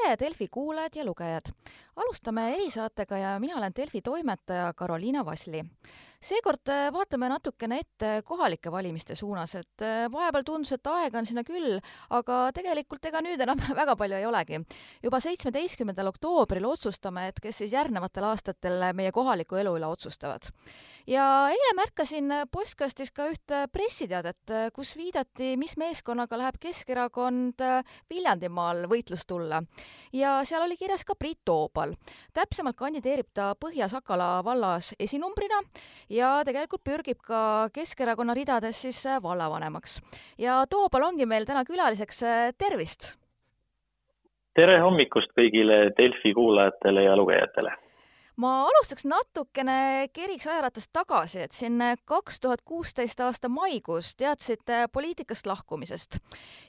tere, Delfi kuulajad ja lugejad! alustame erisaatega ja mina olen Delfi toimetaja Karoliina Vasli seekord äh, vaatame natukene ette kohalike valimiste suunas, et äh, vahepeal tundus, et aega on sinna küll, aga tegelikult ega nüüd enam väga palju ei olegi. juba seitsmeteistkümnendal oktoobril otsustame, et kes siis järgnevatel aastatel meie kohaliku elu üle otsustavad. ja eile märkasin postkastis ka ühte pressiteadet, kus viidati, mis meeskonnaga läheb Keskerakond Viljandimaal võitlust tulla. ja seal oli kirjas ka Priit Toobal. täpsemalt kandideerib ta Põhja-Sakala vallas esinumbrina ja tegelikult pürgib ka Keskerakonna ridades siis äh, vallavanemaks. ja Toobal ongi meil täna külaliseks, äh, tervist! tere hommikust kõigile Delfi kuulajatele ja lugejatele! Ma alustaks natukene keriks ajaratast tagasi, et siin kaks tuhat kuusteist aasta maikuus teadsite poliitikast lahkumisest.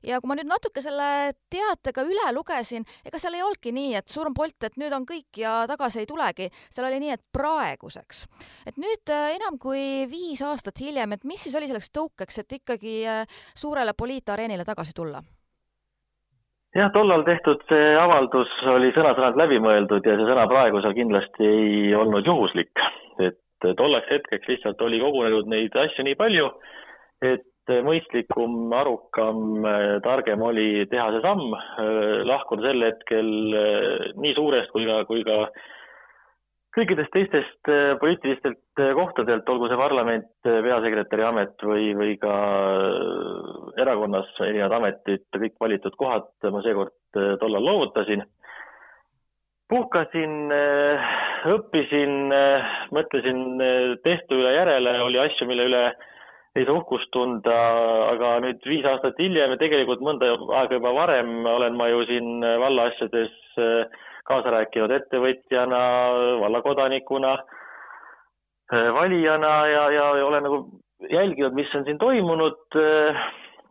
ja kui ma nüüd natuke selle teatega üle lugesin, ega seal ei olnudki nii, et surm Bolt, et nüüd on kõik ja tagasi ei tulegi, seal oli nii, et praeguseks. et nüüd äh, enam kui viis aastat hiljem, et mis siis oli selleks tõukeks, et ikkagi äh, suurele poliitareenile tagasi tulla? Jah, tollal tehtud see avaldus oli sõna-sõnalt läbimõeldud ja see sõna praegu seal kindlasti ei olnud juhuslik. et tolleks hetkeks lihtsalt oli kogunenud neid asju nii palju, et mõistlikum, arukam, targem oli teha see samm, lahkuda sel hetkel nii suurest kui ka, kui ka kõikidest teistest äh, poliitilistelt äh, kohtadelt, olgu see parlament, äh, peasekretäri amet või, või ka erakonnas erinevad ametid, kõik valitud kohad ma seekord tollal loovutasin. puhkasin, õppisin, mõtlesin tehtu üle järele, oli asju, mille üle ei saa uhkust tunda, aga nüüd viis aastat hiljem ja tegelikult mõnda aega juba varem olen ma ju siin vallaasjades äh, kaasa rääkinud ettevõtjana, vallakodanikuna, äh, valijana ja, ja, ja olen nagu jälginud, mis on siin toimunud.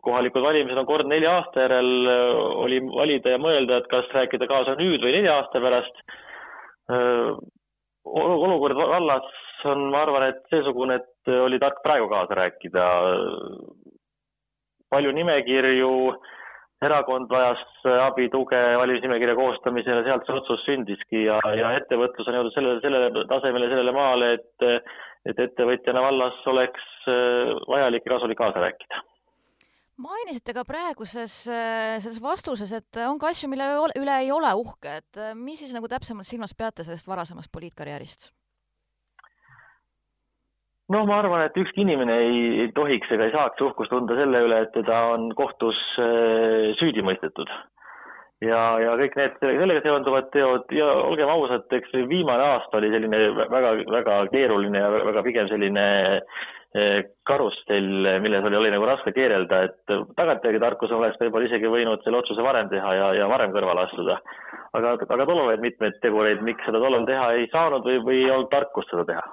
kohalikud valimised on kord nelja aasta järel, oli valida ja mõelda, et kas rääkida kaasa nüüd või nelja aasta pärast. olukord vallas on, ma arvan, et seesugune, et oli tark praegu kaasa rääkida. palju nimekirju erakond vajas abi, tuge valimisnimekirja koostamisel ja sealt see otsus sündiski ja, ja ettevõtlus on jõudnud sellele, sellele tasemele, sellele maale, et, et ettevõtjana vallas oleks äh, vajalik ja kasulik kaasa rääkida mainisite ka praeguses selles vastuses, et on ka asju, mille üle ei ole uhke, et mis siis nagu täpsemalt silmas peate sellest varasemast poliitkarjäärist? Noh, ma arvan, et ükski inimene ei, ei tohiks ega ei saaks uhkust tunda selle üle, et teda on kohtus äh, süüdi mõistetud. ja, ja kõik need sellega seonduvad teod ja olgem ausad, eks viimane aasta oli selline väga, väga keeruline ja väga pigem selline äh, karussell, milles oli, oli nagu raske keerelda, et tagantjärgi tarkus oleks võib-olla isegi võinud selle otsuse varem teha ja, ja varem kõrvale astuda. aga, aga tollal olid mitmeid tegureid, miks seda tollal teha ei saanud või, või ei olnud tarkust seda teha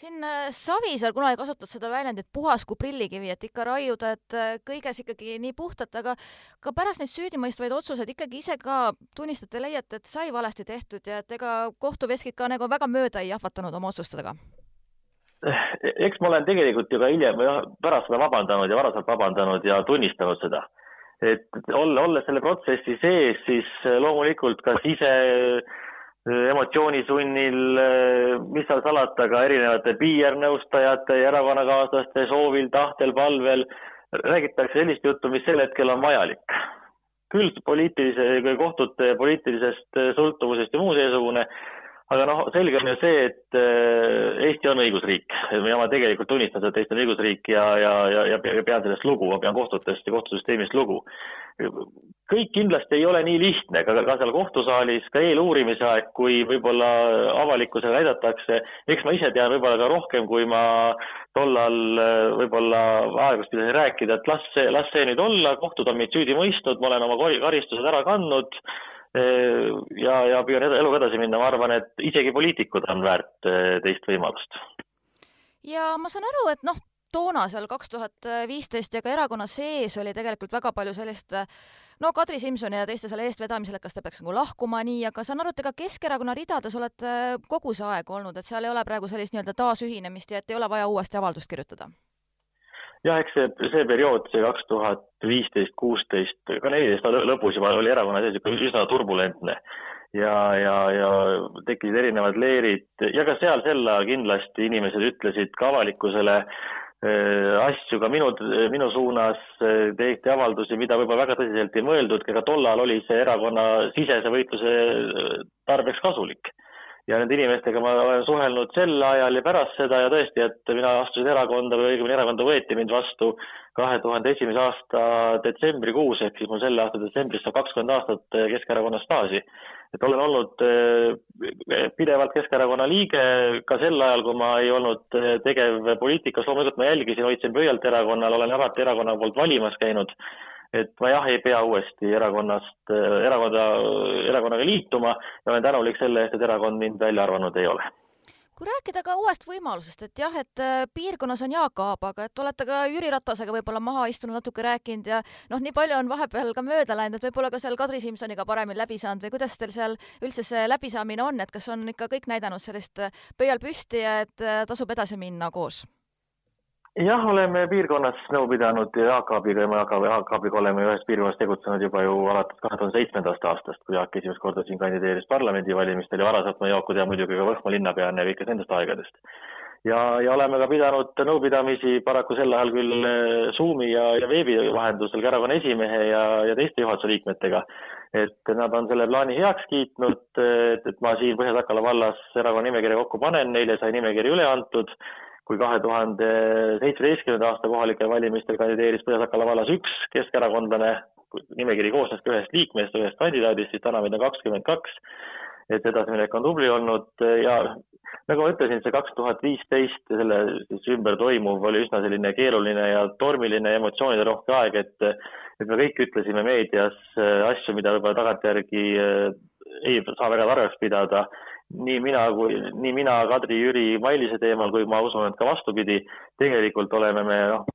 siin äh, Savisaar kunagi kasutas seda väljendit puhas kui prillikivi, et ikka raiuda, et äh, kõiges ikkagi nii puhtalt, aga ka pärast neid süüdimõistvaid otsuseid ikkagi ise ka tunnistate, leiate, et sai valesti tehtud ja et ega kohtuveskid ka nagu väga mööda ei jahvatanud oma otsustega? eks ma olen tegelikult ju ka hiljem pärast seda vabandanud ja varasemalt vabandanud ja tunnistanud seda. et olla, olles selle protsessi sees, siis loomulikult kas ise emotsioonisunnil, mis seal salata, ka erinevate PR-nõustajate ja erakonnakaaslaste soovil, tahtel, palvel räägitakse sellist juttu, mis sel hetkel on vajalik. küll poliitilise, kohtute poliitilisest sõltuvusest ja muu seesugune, aga noh, selge on ju see, et äh, Eesti on õigusriik ja ma tegelikult tunnistan et Eesti on õigusriik ja, ja, ja, ja pean sellest lugu, ma pean kohtutest ja kohtusüsteemist lugu. Kõik kindlasti ei ole nii lihtne, ka, ka seal kohtusaalis, ka eeluurimise aeg, kui võib-olla avalikkusele näidatakse, eks ma ise tean võib-olla ka rohkem, kui ma tollal äh, võib-olla aegus pidasin rääkida, et las see, las see nüüd olla, kohtud on meid süüdi mõistnud, ma olen oma karistused ära kandnud ja, ja püüan eluga edasi minna, ma arvan, et isegi poliitikud on väärt teist võimalust. ja ma saan aru, et noh, toona seal kaks tuhat viisteist ja ka erakonna sees oli tegelikult väga palju sellist no Kadri Simsoni ja teiste selle eestvedamisel, et kas ta peaks nagu lahkuma nii, aga saan aru, et ega Keskerakonna ridades olete kogu see aeg olnud, et seal ei ole praegu sellist nii-öelda taasühinemist ja et ei ole vaja uuesti avaldust kirjutada jah, eks see, see periood, see kaks tuhat viisteist, kuusteist, ka neliteist lõpus juba oli erakonna sees ikka üsna turbulentne. ja, ja, ja tekkisid erinevad leerid ja ka seal sel ajal kindlasti inimesed ütlesid ka avalikkusele äh, asju ka minu, minu suunas, äh, tehti avaldusi, mida võib-olla väga tõsiselt ei mõeldudki, aga tollal oli see erakonna sisese võitluse äh, tarbeks kasulik ja nende inimestega ma olen suhelnud sel ajal ja pärast seda ja tõesti, et mina astusin erakonda või õigemini erakonda võeti mind vastu kahe tuhande esimese aasta detsembrikuus, ehk siis mul selle aasta detsembris saab kakskümmend aastat Keskerakonna staaži. et olen olnud eh, pidevalt Keskerakonna liige ka sel ajal, kui ma ei olnud tegev poliitikas, loomulikult ma jälgisin, hoidsin pöialt erakonnal, olen alati erakonna poolt valimas käinud et ma jah, ei pea uuesti erakonnast, erakonda, erakonnaga liituma ja olen tänulik selle eest, et erakond mind välja arvanud ei ole kui rääkida ka uuest võimalusest, et jah, et äh, piirkonnas on Jaak Aab, aga et olete ka Jüri Ratasega võib-olla maha istunud, natuke rääkinud ja noh, nii palju on vahepeal ka mööda läinud, et võib-olla ka seal Kadri Simsoniga paremini läbi saanud või kuidas teil seal üldse see läbisaamine on, et kas on ikka kõik näidanud sellist äh, pöial püsti ja et äh, tasub edasi minna koos? Jah, oleme piirkonnas nõu pidanud Jaak Aabiga ja me Jaak, Aabiga oleme ühes piirkonnas tegutsenud juba ju alates kahe tuhande seitsmendast aastast, kui Jaak esimest korda siin kandideeris parlamendivalimistel ja varasemalt ma Jaaku tean muidugi ka Võhma linnapeana ja kõikidest nendest aegadest. ja, ja oleme ka pidanud nõupidamisi paraku sel ajal küll eh, Zoomi ja, ja veebi vahendusel ka erakonna esimehe ja, ja teiste juhatuse liikmetega, et nad on selle plaani heaks kiitnud, et ma siin Põhja-Sakala vallas erakonna nimekirja kokku panen, neile sai nimekiri üle antud kui kahe tuhande seitsmeteistkümnenda aasta kohalikel valimistel kandideeris Põhja-Sakala vallas üks keskerakondlane, nimekiri koosnes ka ühest liikmest, ühest kandidaadist, siis täna meid on kakskümmend kaks, et edasiminek on tubli olnud ja nagu ma ütlesin, see kaks tuhat viisteist ja selle siis ümber toimuv oli üsna selline keeruline ja tormiline, emotsioonide rohke aeg, et et me kõik ütlesime meedias asju, mida võib-olla tagantjärgi ei saa väga targaks pidada nii mina kui, nii mina, Kadri, Jüri, Mailise teemal, kui ma usun, et ka vastupidi, tegelikult oleme me noh,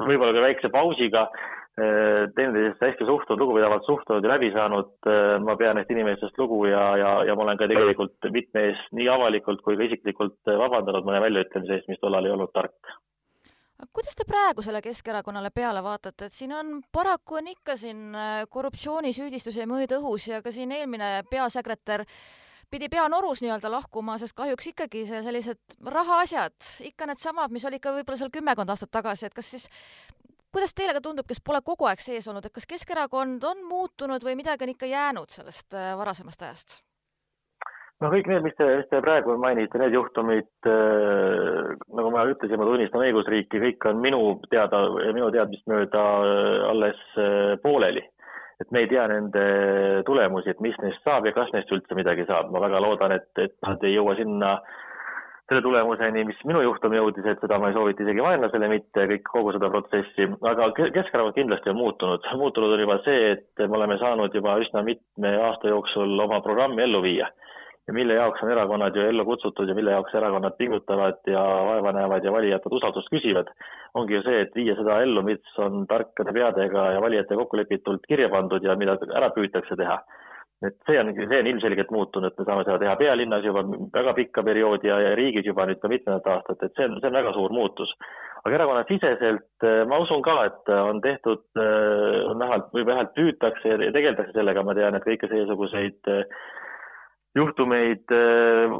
võib-olla ka väikse pausiga eh, teineteisesse hästi suhtunud, lugupidavalt suhtunud ja läbi saanud. Eh, ma pean neist inimestest lugu ja, ja, ja ma olen ka tegelikult mitme ees nii avalikult kui ka isiklikult vabandanud mõne väljaütlemise eest, mis tollal ei olnud tark kuidas te praegusele Keskerakonnale peale vaatate, et siin on paraku on ikka siin eh, korruptsioonisüüdistusi ja mõõd õhus ja ka siin eelmine peasekretär äh, pidi pea norus nii-öelda lahkuma, sest kahjuks ikkagi see sellised rahaasjad, ikka needsamad, mis oli ikka võib-olla seal kümmekond aastat tagasi, et kas siis kuidas teile ka tundub, kes pole kogu aeg sees olnud, et kas Keskerakond on muutunud või midagi on ikka jäänud sellest äh, varasemast ajast? no kõik need, mis te, mis te praegu mainite, need juhtumid äh,, nagu ma ütlesin, ma tunnistan õigusriiki, kõik on minu teada, minu teadmist mööda äh, alles äh, pooleli et me ei tea nende tulemusi, et mis neist saab ja kas neist üldse midagi saab. ma väga loodan, et, et nad ei jõua sinna selle tulemuseni, mis minu juhtum jõudis, et seda ma ei soovita isegi vaenlasele mitte, kõik, kogu seda protsessi, aga Keskerakond kindlasti on muutunud. muutunud on juba see, et me oleme saanud juba üsna mitme aasta jooksul oma programmi ellu viia ja mille jaoks on erakonnad ju ellu kutsutud ja mille jaoks erakonnad pingutavad ja vaeva näevad ja valijate usaldust küsivad, ongi ju see, et viia seda ellu, mis on tarkade peadega ja valijate kokkulepitult kirja pandud ja mida ära püütakse teha. et see on, see on ilmselgelt muutunud, me saame seda teha pealinnas juba väga pikka perioodi ja, ja riigis juba nüüd ka mitmendat aastat, et see on, see on väga suur muutus. aga erakonnasiseselt eh, ma usun ka, et on tehtud, eh, on näha, või vähemalt püütakse ja tegeldakse sellega, ma tean, et kõike seesuguseid äh, juhtumeid äh,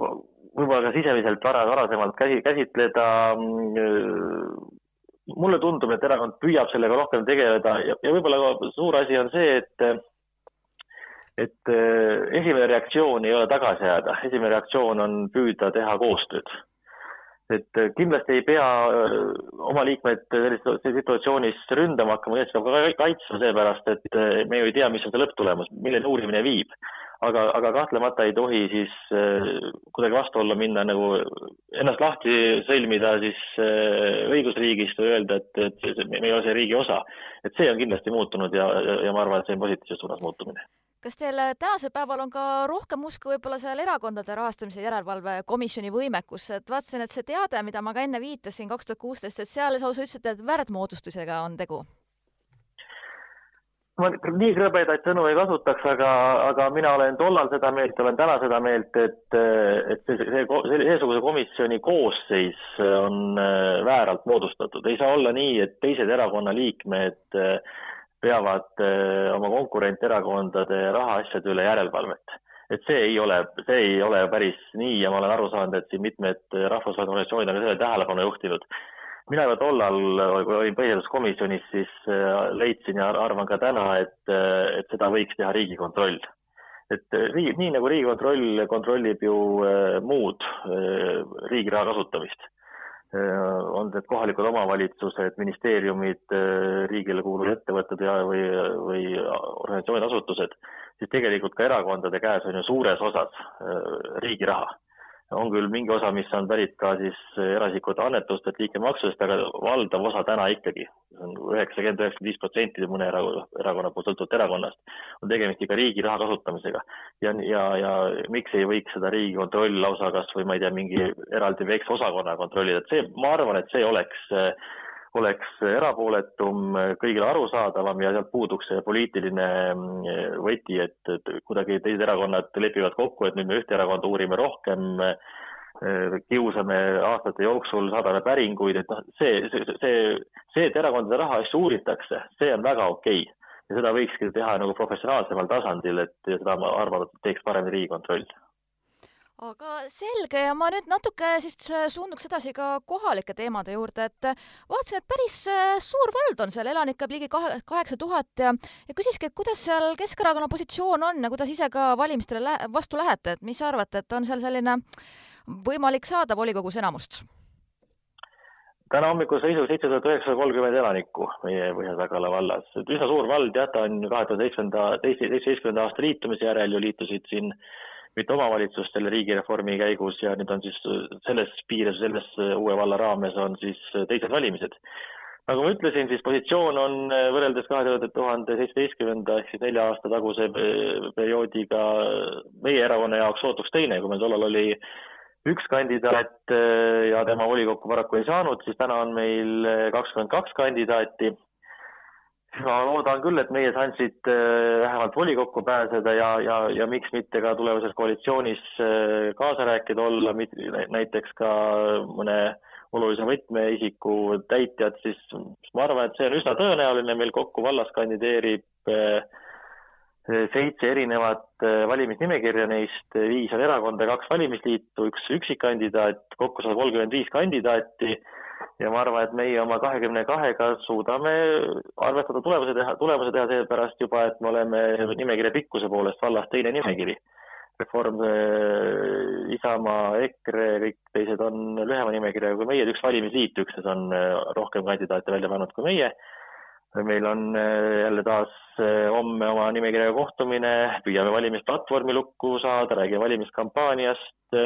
võib-olla ka sisemiselt vara, varasemalt käsi, käsitleda. Äh, mulle tundub, et erakond püüab sellega rohkem tegeleda ja, ja võib-olla suur asi on see, et et äh, esimene reaktsioon ei ole tagasi jääda, esimene reaktsioon on püüda teha koostööd. Et kindlasti ei pea oma liikmeid sellises situatsioonis ründama hakkama, neid peab ka kaitsma, seepärast et me ju ei tea, mis on see lõpptulemus, milleni uurimine viib aga, aga kahtlemata ei tohi siis äh, kuidagi vastuollu minna nagu ennast lahti sõlmida siis äh, õigusriigist või öelda, et, et me ei ole see riigi osa. et see on kindlasti muutunud ja, ja ma arvan, et see on positiivses suunas muutumine kas teil tänasel päeval on ka rohkem usku võib-olla seal erakondade rahastamise järelevalve komisjoni võimekusse, et vaatasin, et see teade, mida ma ka enne viitasin, kaks tuhat kuusteist, et seal lausa ütlesite, et väärtmoodustusega on tegu ma nii krõbedaid sõnu ei kasutaks, aga, aga mina olen tollal seda meelt, olen täna seda meelt, et, et see, see, see, seesuguse komisjoni koosseis on äh, vääralt moodustatud. ei saa olla nii, et teised erakonna liikmed äh, peavad äh, oma konkurenterakondade rahaasjade üle järelevalvet. et see ei ole, see ei ole päris nii ja ma olen aru saanud, et siin mitmed rahvusvahelised organisatsioonid on sellele tähelepanu juhtinud mina juba tollal, kui olin põhiseaduskomisjonis, siis äh, leidsin ja arvan ka täna, et, äh, et seda võiks teha Riigikontroll. et riigi, nii nagu Riigikontroll kontrollib ju muud riigi raha kasutamist, on need kohalikud omavalitsused, ministeeriumid, riigile kuuluvad ettevõtted ja, või, või organisatsioonid, asutused, siis tegelikult ka erakondade käes on ju suures osas riigi raha on küll mingi osa, mis on pärit ka siis eraisikute annetustelt, liikmemaksudest, aga valdav osa täna ikkagi, see on üheksakümmend, üheksakümmend viis protsenti mõne erakonna, erakonna poolt sõltuvalt erakonnast, on tegemist ikka riigi raha kasutamisega. ja, ja, ja miks ei võiks seda Riigikontroll lausa kas või ma ei tea, mingi eraldi väikse osakonna kontrollida, et see, ma arvan, et see oleks äh, oleks erapooletum, kõigile arusaadavam ja sealt puuduks see poliitiline mm, võti, et, et kuidagi teised erakonnad lepivad kokku, et nüüd me ühte erakonda uurime rohkem, kiusame aastate jooksul, saadame päringuid, et noh, see, see, see, see, et erakondade rahaasju uuritakse, see on väga okei okay. ja seda võikski teha nagu professionaalsemal tasandil, et seda ma arvan, et teeks paremini Riigikontroll aga selge ja ma nüüd natuke siis äh, suunduks edasi ka kohalike teemade juurde, et äh, vaatasin, et päris äh, suur vald on seal, elanikke ligi kaheksa tuhat ja, ja küsiski, et kuidas seal Keskerakonna positsioon on ja kuidas ise ka valimistele lä vastu lähete, et mis arvate, et on seal selline võimalik saada volikogus enamust? täna hommikul seisus seitsesada üheksasada kolmkümmend elanikku meie Põhja-Sagala vallas, et üsna suur vald jah, ta on kahe tuhande seitsmenda, seitsmeteistkümnenda aasta liitumise järel ju liitusid siin mitte omavalitsustele riigireformi käigus ja nüüd on siis selles piires, selles uue valla raames on siis teised valimised. nagu ma ütlesin, siis positsioon on võrreldes kahe tuhande seitsmeteistkümnenda ehk siis nelja aasta taguse perioodiga meie erakonna jaoks sootuks teine, kui meil tollal oli üks kandidaat ja tema volikokku paraku ei saanud, siis täna on meil kakskümmend kaks kandidaati ma loodan küll, et meie šansid äh, vähemalt volikokku pääseda ja, ja, ja miks mitte ka tulevases koalitsioonis äh, kaasa rääkida olla, näiteks ka mõne olulise võtmeisiku täitjad, siis ma arvan, et see on üsna tõenäoline, meil kokku vallas kandideerib äh, seitse erinevat valimisnimekirja, neist viis on erakonda, kaks valimisliitu, üks üksikkandidaat, kokku sada kolmkümmend viis kandidaati ja ma arvan, et meie oma kahekümne kahega suudame arvestada tulemuse teha, tulemuse teha seepärast juba, et me oleme nimekirja pikkuse poolest vallas teine nimekiri. Reform, äh, Isamaa, EKRE, kõik teised on lühema nimekirjaga kui meie, üks valimisliit üksnes on äh, rohkem kandidaate välja pannud kui meie meil on äh, jälle taas homme oma nimekirjaga kohtumine, püüame valimisplatvormi lukku saada, räägime valimiskampaaniast,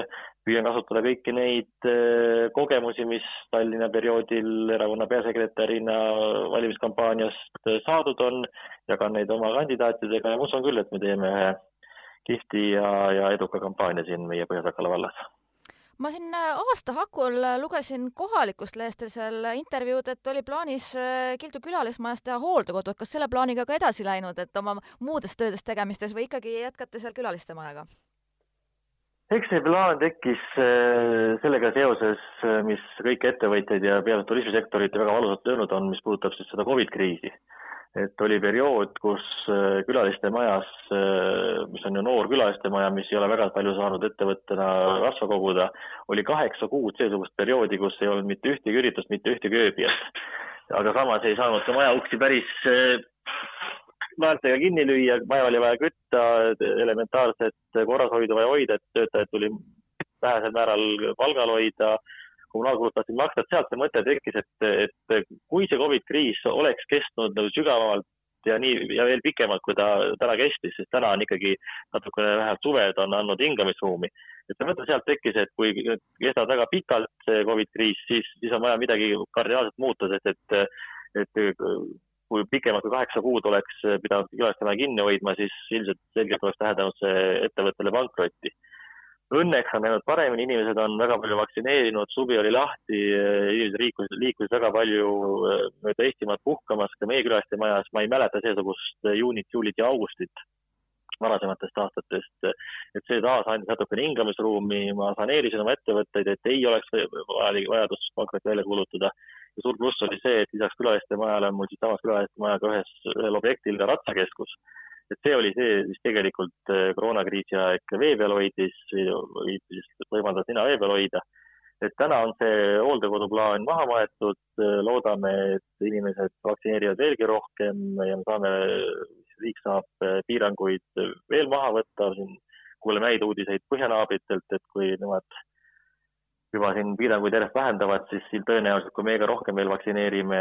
püüan kasutada kõiki neid äh, kogemusi, mis Tallinna perioodil erakonna peasekretärina valimiskampaaniast äh, saadud on, jagan neid oma kandidaatidega ja ma usun küll, et me teeme ühe kihvti ja, ja eduka kampaania siin meie Põhja-Sakala vallas ma siin äh, aasta hakul lugesin kohalikust lehest seal intervjuud, et oli plaanis Kildu külalismajas teha hooldekodu, et kas selle plaaniga ka edasi läinud, et oma muudes töödes tegemistes või ikkagi jätkate seal külaliste majaga? eks see plaan tekkis äh, sellega seoses, äh, mis kõiki ettevõtjaid ja peale turismisektorit väga valusalt löönud on, mis puudutab siis seda Covid kriisi. Et oli periood, kus äh, külaliste majas, mis on ju noor külaliste maja, mis ei ole väga palju saanud ettevõttena rasva koguda, oli kaheksa kuud seesugust perioodi, kus ei olnud mitte ühtegi üritust, mitte ühtegi ööbijat. aga samas ei saanud ka maja uksi päris naeltega kinni lüüa, maja oli vaja kütta, elementaarset korrashoidu vaja hoida, et töötajaid tuli vähesel määral palgal hoida, maksta, et sealt see mõte tekkis, et, et kui see Covid kriis oleks kestnud nagu sügavamalt ja nii ja veel pikemalt, kui ta täna kestis, sest täna on ikkagi natukene vähemalt suved on andnud hingamisruumi. et see mõte sealt tekkis, et kui kestab väga pikalt see Covid kriis, siis, siis on vaja midagi kardinaalselt muuta, sest et, et kui pikemalt kui kaheksa kuud oleks pidanud külastajamäe kinni hoidma, siis ilmselt selgelt oleks tähendanud see ettevõttele pankrotti. Õnneks on läinud paremini, inimesed on väga palju vaktsineerinud, suvi oli lahti, inimesed liikusid, liikusid väga palju mööda Eestimaad puhkamas, ka meie külaliste majas, ma ei mäleta seesugust juunit, juulit ja augustit varasematest aastatest, et see taas andis natukene hingamisruumi, ma saneerisin oma ettevõtteid, et ei oleks vajalik vajadust pankrotti välja kuulutada. ja suur pluss oli see, et lisaks külaliste majale on mul siinsamas külaliste majaga ühes, ühel objektil ka ratsakeskus. Et see oli see, mis tegelikult eh, koroonakriisi aeg vee peal hoidis või siis võimaldas nina vee peal hoida. Et täna on see hooldekoduplaan maha maetud, loodame, et inimesed vaktsineerivad veelgi rohkem ja me saame riik saab eh, piiranguid veel maha võtta, siin kuuleme häid uudiseid põhjanaabritelt, et kui nemad juba siin piiranguid järjest vähendavad, siis tõenäoliselt, kui meiega rohkem veel vaktsineerime,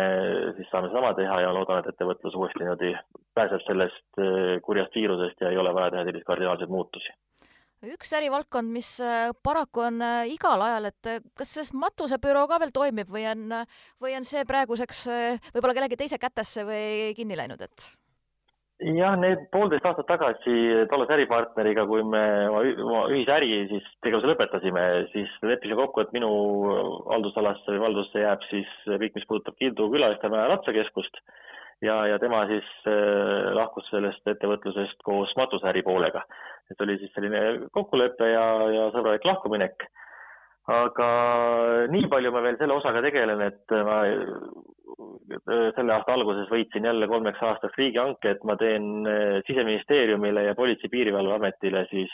siis saame sama teha ja loodan, et ettevõtlus uuesti niimoodi pääseb sellest eh, kurjast viirusest ja ei ole vaja teha selliseid kardinaalseid muutusi üks ärivaldkond, mis eh, paraku on igal ajal, et kas see matusebüroo ka veel toimib või on, või on see praeguseks võib-olla kellegi teise kätesse või kinni läinud, et? jah, need poolteist aastat tagasi tollase äripartneriga, kui me oma, ühise äri siis tegevuse lõpetasime, siis leppisime kokku, et minu haldusalasse või valdusse jääb siis kõik, mis puudutab Kildu külalistemäe ratsakeskust ja, ja tema siis äh, lahkus sellest ettevõtlusest koos matusäri poolega. et oli siis selline kokkulepe ja, ja sõbralik lahkuminek aga nii palju ma veel selle osaga tegelen, et ma selle aasta alguses võitsin jälle kolmeks aastaks riigihanke, et ma teen eh, Siseministeeriumile ja Politsei- ja Piirivalveametile siis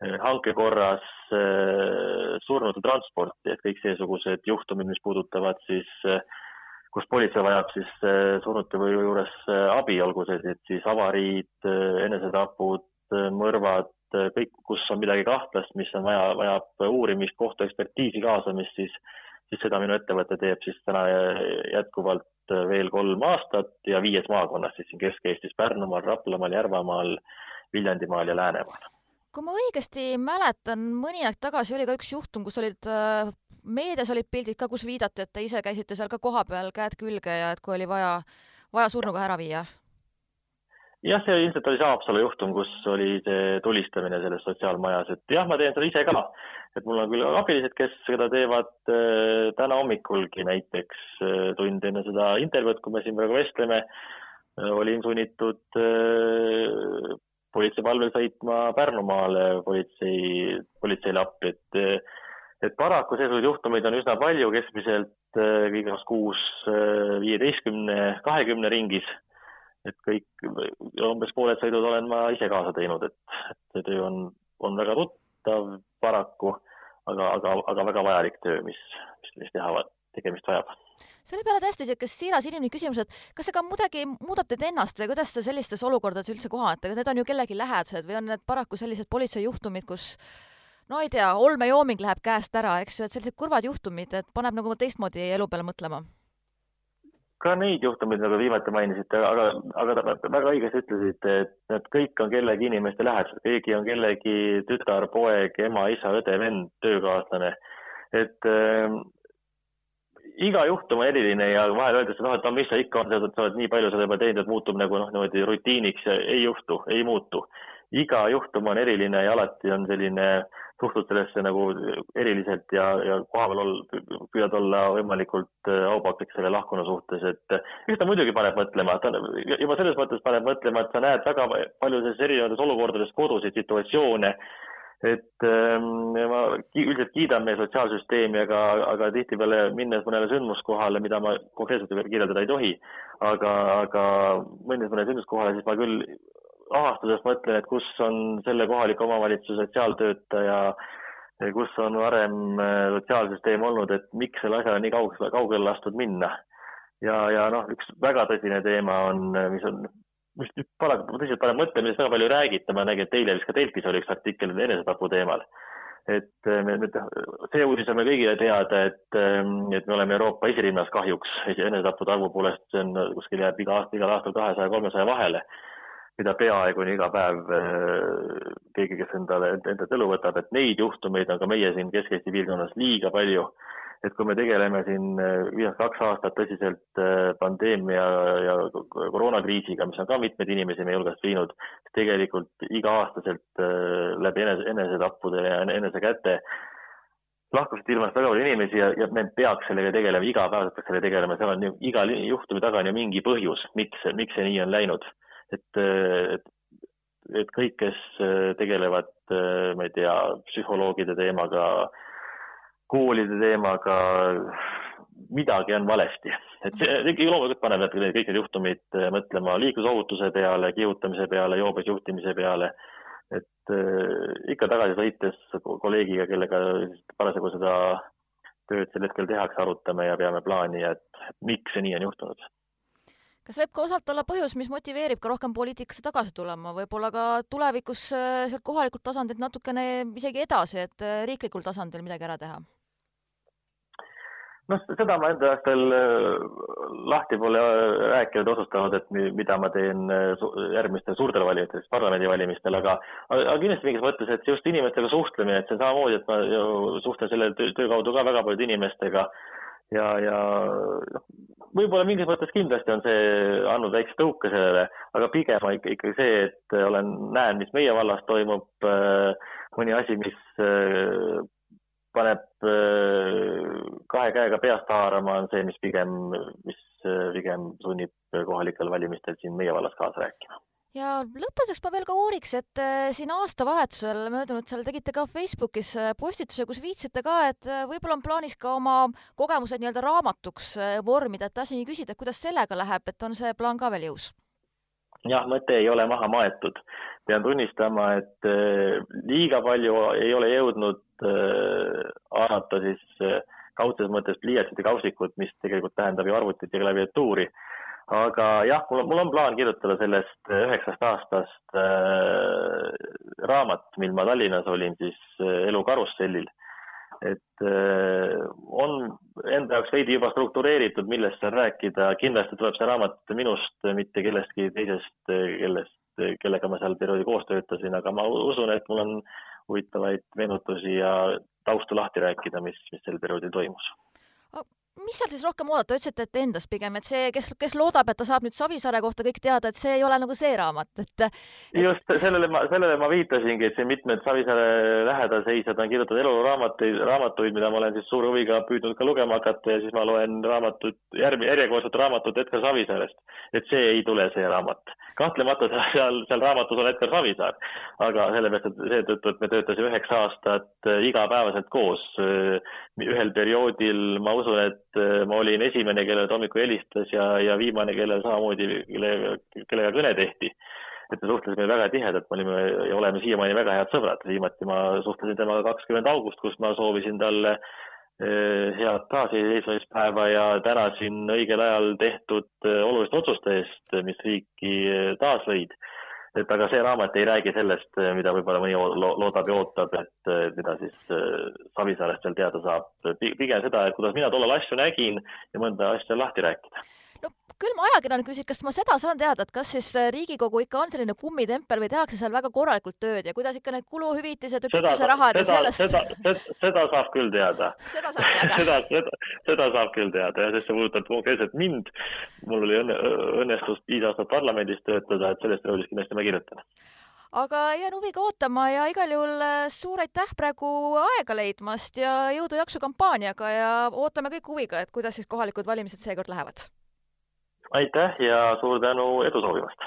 hanke korras surnute transporti, et kõik seesugused juhtumid, mis puudutavad siis, kus politsei vajab siis surnute või juures abi, olgu see siis avariid, enesetapud, mõrvad, kõik, kus on midagi kahtlast, mis on vaja, vajab uurimist, kohtuekspertiisi kaasamist, siis, siis seda minu ettevõte teeb siis täna jätkuvalt veel kolm aastat ja viies maakonnas siis siin Kesk-Eestis, Pärnumaal, Raplamaal, Järvamaal, Viljandimaal ja Läänemaal. kui ma õigesti mäletan, mõni aeg tagasi oli ka üks juhtum, kus olid meedias olid pildid ka, kus viidati, et te ise käisite seal ka kohapeal käed külge ja et kui oli vaja, vaja surnuga ära viia jah, see ilmselt oli see Haapsalu juhtum, kus oli see tulistamine selles sotsiaalmajas, et jah, ma teen seda ise ka. et mul on küll abilised, kes seda teevad äh, täna hommikulgi näiteks äh, tund enne seda intervjuud, kui me siin praegu vestleme äh,, olin sunnitud äh, politseivalvel sõitma Pärnumaale politsei, politseile appi, et et paraku seesuguseid juhtumeid on üsna palju, keskmiselt äh, igas kuus äh, viieteistkümne, kahekümne ringis. Et kõik, umbes pooled sõidud olen ma ise kaasa teinud, et, et töö on, on väga tuttav paraku, aga, aga, aga väga vajalik töö, mis, mis, mis teha, tegemist vajab. Selle peale täiesti niisugune siiras inimlik küsimus, et kas see ka kuidagi muudab teid ennast või kuidas te sellistes olukordades üldse kohate, need on ju kellegi lähedased või on need paraku sellised politseijuhtumid, kus no ei tea, olmejooming läheb käest ära, eks ju, et sellised kurvad juhtumid, et paneb nagu teistmoodi elu peale mõtlema ka neid juhtumeid, nagu viimati mainisite, aga, aga väga õigesti ütlesite, et need kõik on kellegi inimeste lähedased, keegi on kellegi tütar, poeg, ema, isa, õde, vend, töökaaslane. et äh, iga juhtum on eriline ja vahel öeldakse, noh, et no mis sa ikka, sa oled nii palju seda juba teinud, et muutub nagu noh, niimoodi rutiiniks ja ei juhtu, ei muutu. iga juhtum on eriline ja alati on selline äh, suhtud sellesse nagu eriliselt ja, ja kohapeal ol-, püüad olla võimalikult äh, aupaklik selle lahkunu suhtes, et eks ta muidugi paneb mõtlema, ta juba selles mõttes paneb mõtlema, et sa näed väga paljudes erinevates olukordades koduseid situatsioone, et ähm, ma üldiselt kiidan meie sotsiaalsüsteemi, aga, aga tihtipeale minnes mõnele sündmuskohale, mida ma konkreetselt kirjeldada ei tohi, aga, aga minnes mõnele sündmuskohale, siis ma küll ahastusest mõtlen, et kus on selle kohaliku omavalitsuse sotsiaaltöötaja, kus on varem äh, sotsiaalsüsteem olnud, et miks selle asjaga nii kaugele, kaugele lastud minna. ja, ja noh, üks väga tõsine teema on, mis on, mis paraku tõsiselt paneb mõtlema, millest väga palju ei räägita, ma nägin, et eile vist ka Delfis oli üks artikkel enesetapu teemal. et äh, me nüüd, see uudis on meil kõigile teada, et, ähm, et me oleme Euroopa esirinnas kahjuks enesetappude arvu poolest, see on kuskil jääb iga aasta, igal aastal kahesaja, kolmesaja vahele mida peaaegu on iga päev äh, keegi, kes endale, enda elu võtab, et neid juhtumeid on ka meie siin Kesk-Eesti piirkonnas liiga palju. et kui me tegeleme siin äh, viimased kaks aastat tõsiselt äh, pandeemia ja koroonakriisiga, mis on ka mitmeid inimesi meie hulgast viinud, tegelikult iga-aastaselt läbi enese, enesetappude ja enesekäte lahkusid ilmast väga palju inimesi ja, ja me peaks sellega tegelema, igapäevaselt peaks sellega tegelema, seal on ju iga juhtumi taga on ju mingi põhjus, miks, miks see nii on läinud. Et, et, et kõik, kes tegelevad, ma ei tea, psühholoogide teemaga, koolide teemaga, midagi on valesti. et see ikkagi loomulikult paneb need kõik need juhtumid mõtlema liiklusohutuse peale, kihutamise peale, joobes juhtimise peale et äh, ikka tagasi sõites kolleegiga, kellega parasjagu seda tööd sel hetkel tehakse, arutame ja peame plaani, et miks see nii on juhtunud. Kas võib ka osalt olla põhjus, mis motiveerib ka rohkem poliitikasse tagasi tulema, võib-olla ka tulevikus äh, sealt kohalikult tasandilt natukene isegi edasi, et äh, riiklikul tasandil midagi ära teha? noh, seda ma enda jaoks veel äh, lahti pole rääkinud, otsustanud, et mida ma teen järgmistel suurtel valimistel, parlamendivalimistel, aga, aga kindlasti mingis mõttes, et just inimestega suhtlemine, et see on samamoodi, et ma ju suhtlen selle töö, kaudu ka väga paljude inimestega ja, ja võib-olla mingis mõttes kindlasti on see andnud väikse tõuke sellele, aga pigem ikka, ikka see, et olen, näen, mis meie vallas toimub, mõni asi, mis paneb äh, kahe käega peast haarama, on see, mis pigem, mis äh, pigem sunnib kohalikel valimistel siin meie vallas kaasa rääkima ja lõpetuseks ma veel ka uuriks, et äh, siin aastavahetusel möödunud seal tegite ka Facebookis postituse, kus viitsite ka, et võib-olla on plaanis ka oma kogemused nii-öelda raamatuks vormida, et tahtsingi küsida, kuidas sellega läheb, et on see plaan ka veel jõus? jah, mõte ei ole maha maetud. pean tunnistama, et liiga palju ei ole jõudnud haarata äh, siis äh, kaudses mõttes pliiatsid ja kausikud, mis tegelikult tähendab ju arvutit ja klaviatuuri. Aga jah, mul on, mul on plaan kirjutada sellest äh, üheksast aastast äh, raamat, mil ma Tallinnas olin siis äh, Elu karussellil. et äh, on enda jaoks veidi juba struktureeritud, millest seal rääkida, kindlasti tuleb see raamat minust, mitte kellestki teisest, kellest, kellega ma seal perioodi koos töötasin, aga ma usun, et mul on huvitavaid meenutusi ja taustu lahti rääkida, mis, mis sel perioodil toimus mis seal siis rohkem oodata, ütlesite, et endast pigem, et see, kes, kes loodab, et ta saab nüüd Savisaare kohta kõik teada, et see ei ole nagu see raamat, et, et.... just sellele ma, sellele ma viitasingi, et siin mitmed Savisaare lähedalseisjad on kirjutanud eluraamatuid, raamatuid, mida ma olen siis suure huviga püüdnud ka lugema hakata ja siis ma loen raamatut, järg, järjekordset raamatut Edgar Savisaarest. et see ei tule see raamat. kahtlemata seal, seal raamatus on Edgar Savisaar, aga sellepärast, et seetõttu, et me töötasime üheksa aastat igapäevaselt koos ühel perioodil, ma usun, et et äh, ma olin esimene, kellele ta hommikul helistas ja, ja viimane, kellele samamoodi, kellega, kellega kõne tehti. et me suhtlesime väga tihedalt, me olime ja oleme siiamaani väga head sõbrad, viimati ma suhtlesin temaga kakskümmend august, kus ma soovisin talle äh, head taasiseseisvumispäeva ja tänasin õigel ajal tehtud äh, oluliste otsuste eest, mis riiki taas lõid et aga see raamat ei räägi sellest, mida võib-olla mõni loodab ja ootab, et mida siis äh, Savisaarest veel teada saab. pigem seda, et kuidas mina tollal asju nägin ja mõnda asja lahti rääkida küll ma ajakirjanik küsin, kas ma seda saan teada, et kas siis äh, Riigikogu ikka on selline kummitempel või tehakse seal väga korralikult tööd ja kuidas ikka need kuluhüvitised ja kütuserahad ja sellest? seda, seda, seda saab küll teada. seda saab teada seda, seda, seda saab küll teada ja sest see puudutab konkreetselt mind. mul oli õnne, õnnestus viis aastat parlamendis töötada, et sellest perioodist kindlasti ma kirjutan aga jään huviga ootama ja igal juhul äh, suur aitäh praegu aega leidmast ja jõudu-jaksu kampaaniaga ja ootame kõik huviga, et kuidas siis kohalikud valimised seekord lähevad Aitäh ja suur tänu edu soovimast!